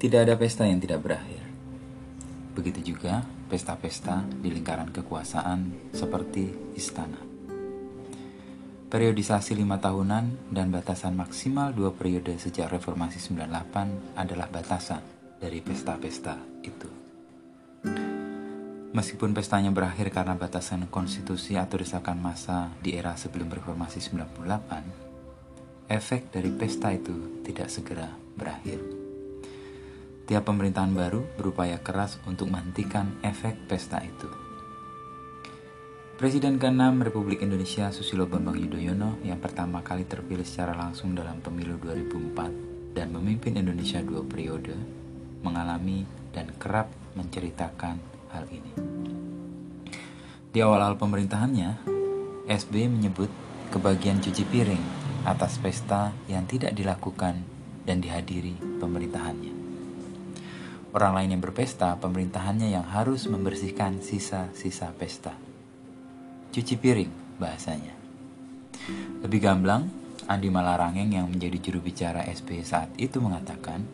Tidak ada pesta yang tidak berakhir. Begitu juga pesta-pesta di lingkaran kekuasaan seperti istana. Periodisasi lima tahunan dan batasan maksimal dua periode sejak reformasi 98 adalah batasan dari pesta-pesta itu. Meskipun pestanya berakhir karena batasan konstitusi atau desakan massa di era sebelum reformasi 98, efek dari pesta itu tidak segera berakhir. Tiap pemerintahan baru berupaya keras untuk menghentikan efek pesta itu. Presiden ke-6 Republik Indonesia Susilo Bambang Yudhoyono yang pertama kali terpilih secara langsung dalam pemilu 2004 dan memimpin Indonesia dua periode, mengalami dan kerap menceritakan hal ini. Di awal-awal pemerintahannya, SBY menyebut kebagian cuci piring atas pesta yang tidak dilakukan dan dihadiri pemerintahannya. Orang lain yang berpesta, pemerintahannya yang harus membersihkan sisa-sisa pesta. Cuci piring bahasanya. Lebih gamblang, Andi Malarangeng yang menjadi juru bicara SBY saat itu mengatakan,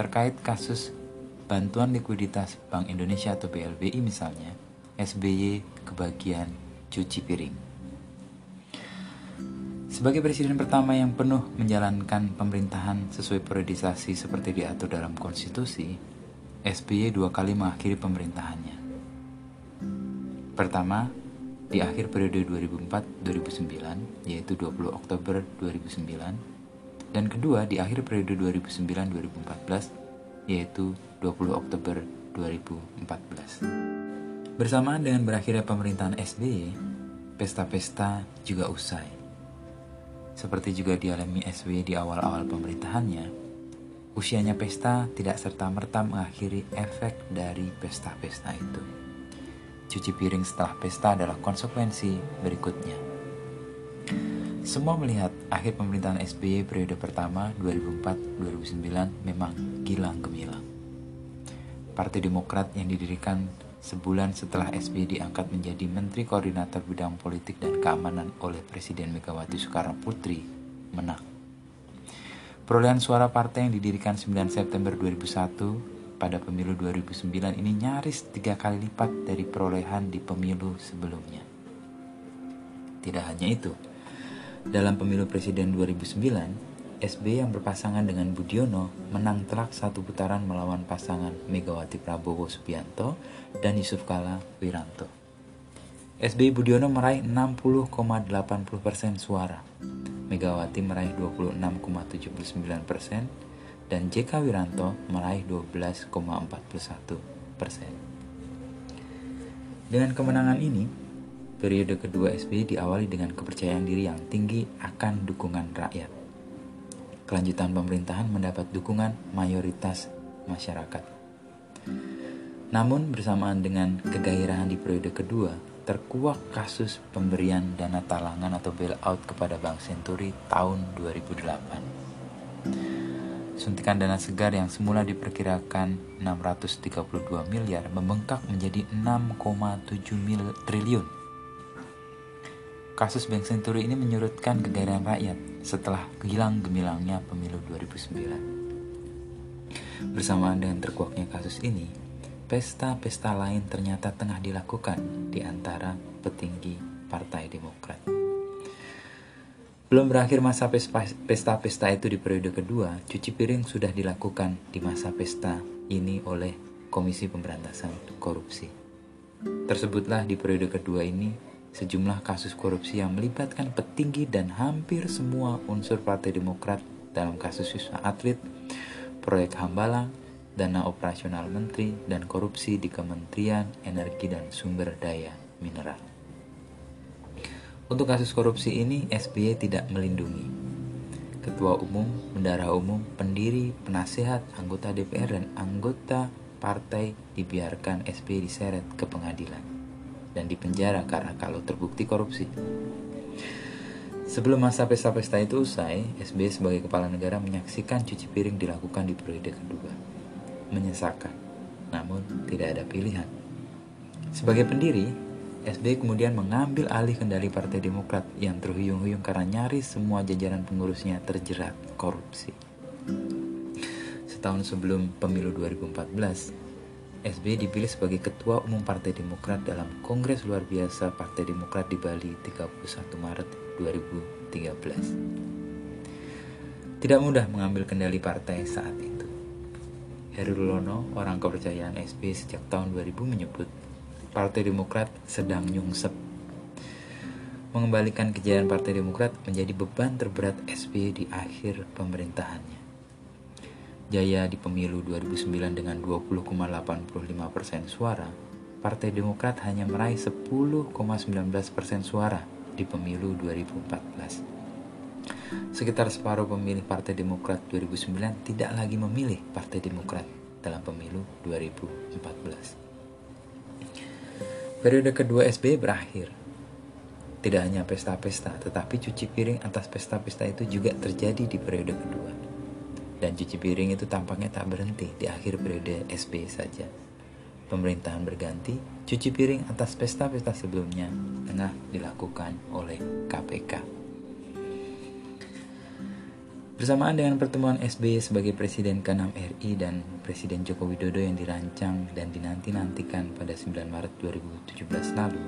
terkait kasus bantuan likuiditas Bank Indonesia atau BLBI misalnya, SBY kebagian cuci piring. Sebagai presiden pertama yang penuh menjalankan pemerintahan sesuai periodisasi seperti diatur dalam konstitusi, SBY dua kali mengakhiri pemerintahannya. Pertama, di akhir periode 2004-2009, yaitu 20 Oktober 2009, dan kedua di akhir periode 2009-2014, yaitu 20 Oktober 2014. Bersamaan dengan berakhirnya pemerintahan SBY, pesta-pesta juga usai. Seperti juga dialami SBY di awal-awal pemerintahannya, Usianya pesta tidak serta-merta mengakhiri efek dari pesta-pesta itu. Cuci piring setelah pesta adalah konsekuensi berikutnya. Semua melihat akhir pemerintahan SBY periode pertama 2004-2009 memang gilang gemilang. Partai Demokrat yang didirikan sebulan setelah SBY diangkat menjadi Menteri Koordinator Bidang Politik dan Keamanan oleh Presiden Megawati Soekarno Putri menang. Perolehan suara partai yang didirikan 9 September 2001 pada pemilu 2009 ini nyaris tiga kali lipat dari perolehan di pemilu sebelumnya. Tidak hanya itu, dalam pemilu presiden 2009, SB yang berpasangan dengan Budiono menang telak satu putaran melawan pasangan Megawati Prabowo Subianto dan Yusuf Kala Wiranto. SBY Budiono meraih 60,80% suara Megawati meraih 26,79 persen, dan JK Wiranto meraih 12,41 persen. Dengan kemenangan ini, periode kedua SBY diawali dengan kepercayaan diri yang tinggi akan dukungan rakyat. Kelanjutan pemerintahan mendapat dukungan mayoritas masyarakat. Namun bersamaan dengan kegairahan di periode kedua, terkuak kasus pemberian dana talangan atau bailout kepada Bank Senturi tahun 2008. Suntikan dana segar yang semula diperkirakan 632 miliar membengkak menjadi 6,7 mil triliun. Kasus Bank Senturi ini menyurutkan kegairahan rakyat setelah kehilang gemilangnya pemilu 2009. Bersamaan dengan terkuaknya kasus ini, pesta-pesta lain ternyata tengah dilakukan di antara petinggi Partai Demokrat. Belum berakhir masa pesta-pesta itu di periode kedua, cuci piring sudah dilakukan di masa pesta ini oleh Komisi Pemberantasan Korupsi. Tersebutlah di periode kedua ini sejumlah kasus korupsi yang melibatkan petinggi dan hampir semua unsur Partai Demokrat dalam kasus Wisma Atlet, proyek Hambalang, dana operasional menteri, dan korupsi di Kementerian Energi dan Sumber Daya Mineral. Untuk kasus korupsi ini, SBY tidak melindungi ketua umum, bendara umum, pendiri, penasehat, anggota DPR, dan anggota partai dibiarkan SBY diseret ke pengadilan dan dipenjara karena kalau terbukti korupsi. Sebelum masa pesta-pesta itu usai, SBY sebagai kepala negara menyaksikan cuci piring dilakukan di periode kedua menyesakan, namun tidak ada pilihan. Sebagai pendiri, SBY kemudian mengambil alih kendali Partai Demokrat yang terhuyung-huyung karena nyaris semua jajaran pengurusnya terjerat korupsi. tahun sebelum pemilu 2014, SBY dipilih sebagai Ketua Umum Partai Demokrat dalam Kongres Luar Biasa Partai Demokrat di Bali 31 Maret 2013. Tidak mudah mengambil kendali partai saat itu. Heru Lono, orang kepercayaan SBY sejak tahun 2000 menyebut Partai Demokrat sedang nyungsep. Mengembalikan kejayaan Partai Demokrat menjadi beban terberat SBY di akhir pemerintahannya. Jaya di pemilu 2009 dengan 20,85% suara, Partai Demokrat hanya meraih 10,19% suara di pemilu 2014. Sekitar separuh pemilih Partai Demokrat 2009 tidak lagi memilih Partai Demokrat dalam pemilu 2014. Periode kedua SBY berakhir. Tidak hanya pesta-pesta, tetapi cuci piring atas pesta-pesta itu juga terjadi di periode kedua dan cuci piring itu tampaknya tak berhenti di akhir periode SB saja. Pemerintahan berganti, cuci piring atas pesta-pesta sebelumnya tengah dilakukan oleh KPK. Bersamaan dengan pertemuan SBY sebagai Presiden ke-6 RI dan Presiden Joko Widodo yang dirancang dan dinanti-nantikan pada 9 Maret 2017 lalu,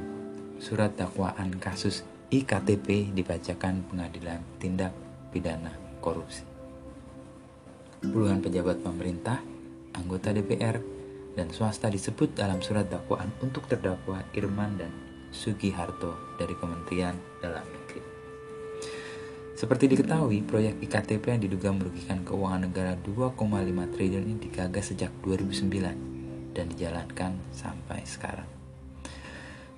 surat dakwaan kasus IKTP dibacakan Pengadilan Tindak Pidana Korupsi puluhan pejabat pemerintah, anggota DPR, dan swasta disebut dalam surat dakwaan untuk terdakwa Irman dan Sugiharto dari Kementerian Dalam Negeri. Seperti diketahui, proyek IKTP yang diduga merugikan keuangan negara 2,5 triliun ini digagas sejak 2009 dan dijalankan sampai sekarang.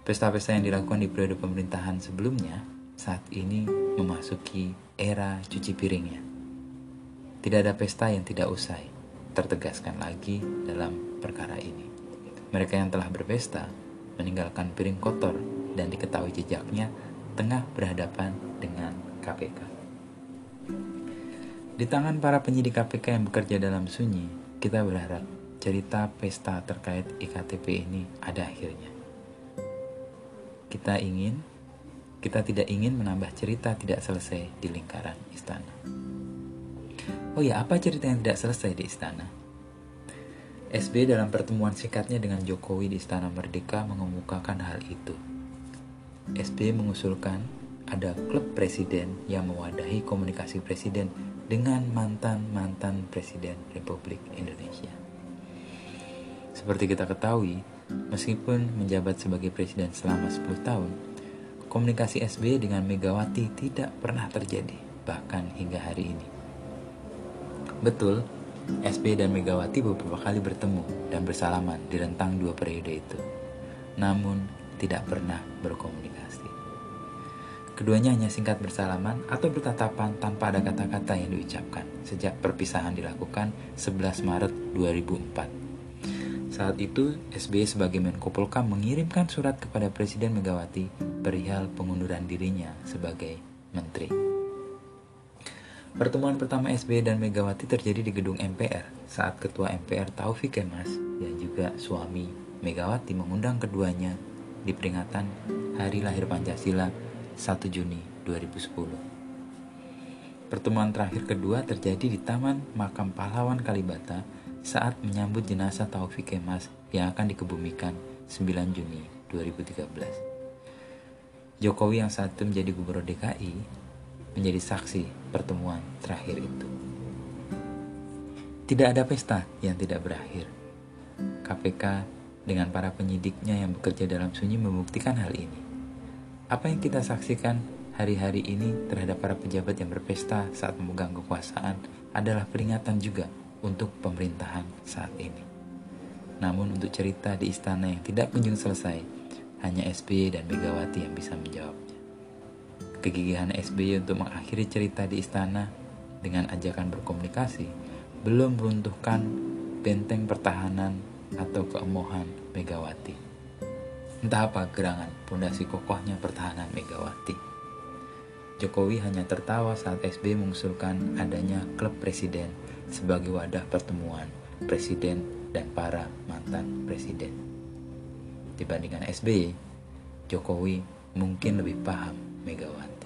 Pesta-pesta yang dilakukan di periode pemerintahan sebelumnya saat ini memasuki era cuci piringnya. Tidak ada pesta yang tidak usai, tertegaskan lagi dalam perkara ini. Mereka yang telah berpesta meninggalkan piring kotor dan diketahui jejaknya tengah berhadapan dengan KPK. Di tangan para penyidik KPK yang bekerja dalam sunyi, kita berharap cerita pesta terkait IKTP ini ada akhirnya. Kita ingin, kita tidak ingin menambah cerita tidak selesai di lingkaran istana. Oh ya, apa cerita yang tidak selesai di istana? SB dalam pertemuan singkatnya dengan Jokowi di Istana Merdeka mengemukakan hal itu. SB mengusulkan ada klub presiden yang mewadahi komunikasi presiden dengan mantan-mantan presiden Republik Indonesia. Seperti kita ketahui, meskipun menjabat sebagai presiden selama 10 tahun, komunikasi SB dengan Megawati tidak pernah terjadi, bahkan hingga hari ini. Betul, SB dan Megawati beberapa kali bertemu dan bersalaman di rentang dua periode itu. Namun, tidak pernah berkomunikasi. Keduanya hanya singkat bersalaman atau bertatapan tanpa ada kata-kata yang diucapkan sejak perpisahan dilakukan 11 Maret 2004. Saat itu, SBY sebagai Menko Polkam mengirimkan surat kepada Presiden Megawati perihal pengunduran dirinya sebagai menteri. Pertemuan pertama SBY dan Megawati terjadi di gedung MPR saat Ketua MPR Taufik Kemas yang juga suami Megawati mengundang keduanya di peringatan Hari Lahir Pancasila 1 Juni 2010. Pertemuan terakhir kedua terjadi di Taman Makam Pahlawan Kalibata saat menyambut jenazah Taufik Kemas yang akan dikebumikan 9 Juni 2013. Jokowi yang saat itu menjadi gubernur DKI menjadi saksi pertemuan terakhir itu. Tidak ada pesta yang tidak berakhir. KPK dengan para penyidiknya yang bekerja dalam sunyi membuktikan hal ini. Apa yang kita saksikan hari-hari ini terhadap para pejabat yang berpesta saat memegang kekuasaan adalah peringatan juga untuk pemerintahan saat ini. Namun untuk cerita di istana yang tidak kunjung selesai, hanya SBY dan Megawati yang bisa menjawab. Kegigihan SBY untuk mengakhiri cerita di istana dengan ajakan berkomunikasi belum meruntuhkan benteng pertahanan atau keemohan Megawati. Entah apa gerangan pondasi kokohnya pertahanan Megawati. Jokowi hanya tertawa saat SBY mengusulkan adanya klub presiden sebagai wadah pertemuan presiden dan para mantan presiden. Dibandingkan SBY, Jokowi mungkin lebih paham Megawati.